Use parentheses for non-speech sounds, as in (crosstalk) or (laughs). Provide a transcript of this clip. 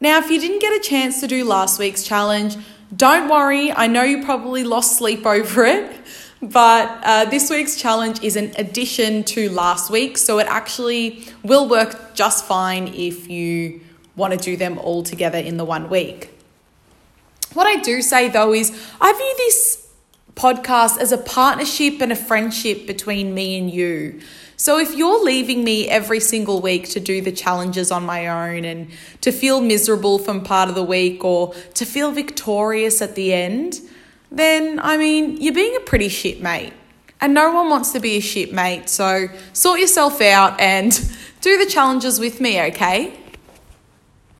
Now, if you didn't get a chance to do last week's challenge, don't worry. I know you probably lost sleep (laughs) over it, but uh, this week's challenge is an addition to last week, so it actually will work just fine if you want to do them all together in the one week. What I do say though is, I view this podcast as a partnership and a friendship between me and you. So if you're leaving me every single week to do the challenges on my own and to feel miserable from part of the week or to feel victorious at the end, then I mean, you're being a pretty shit mate. And no one wants to be a shit mate. So sort yourself out and (laughs) do the challenges with me, okay?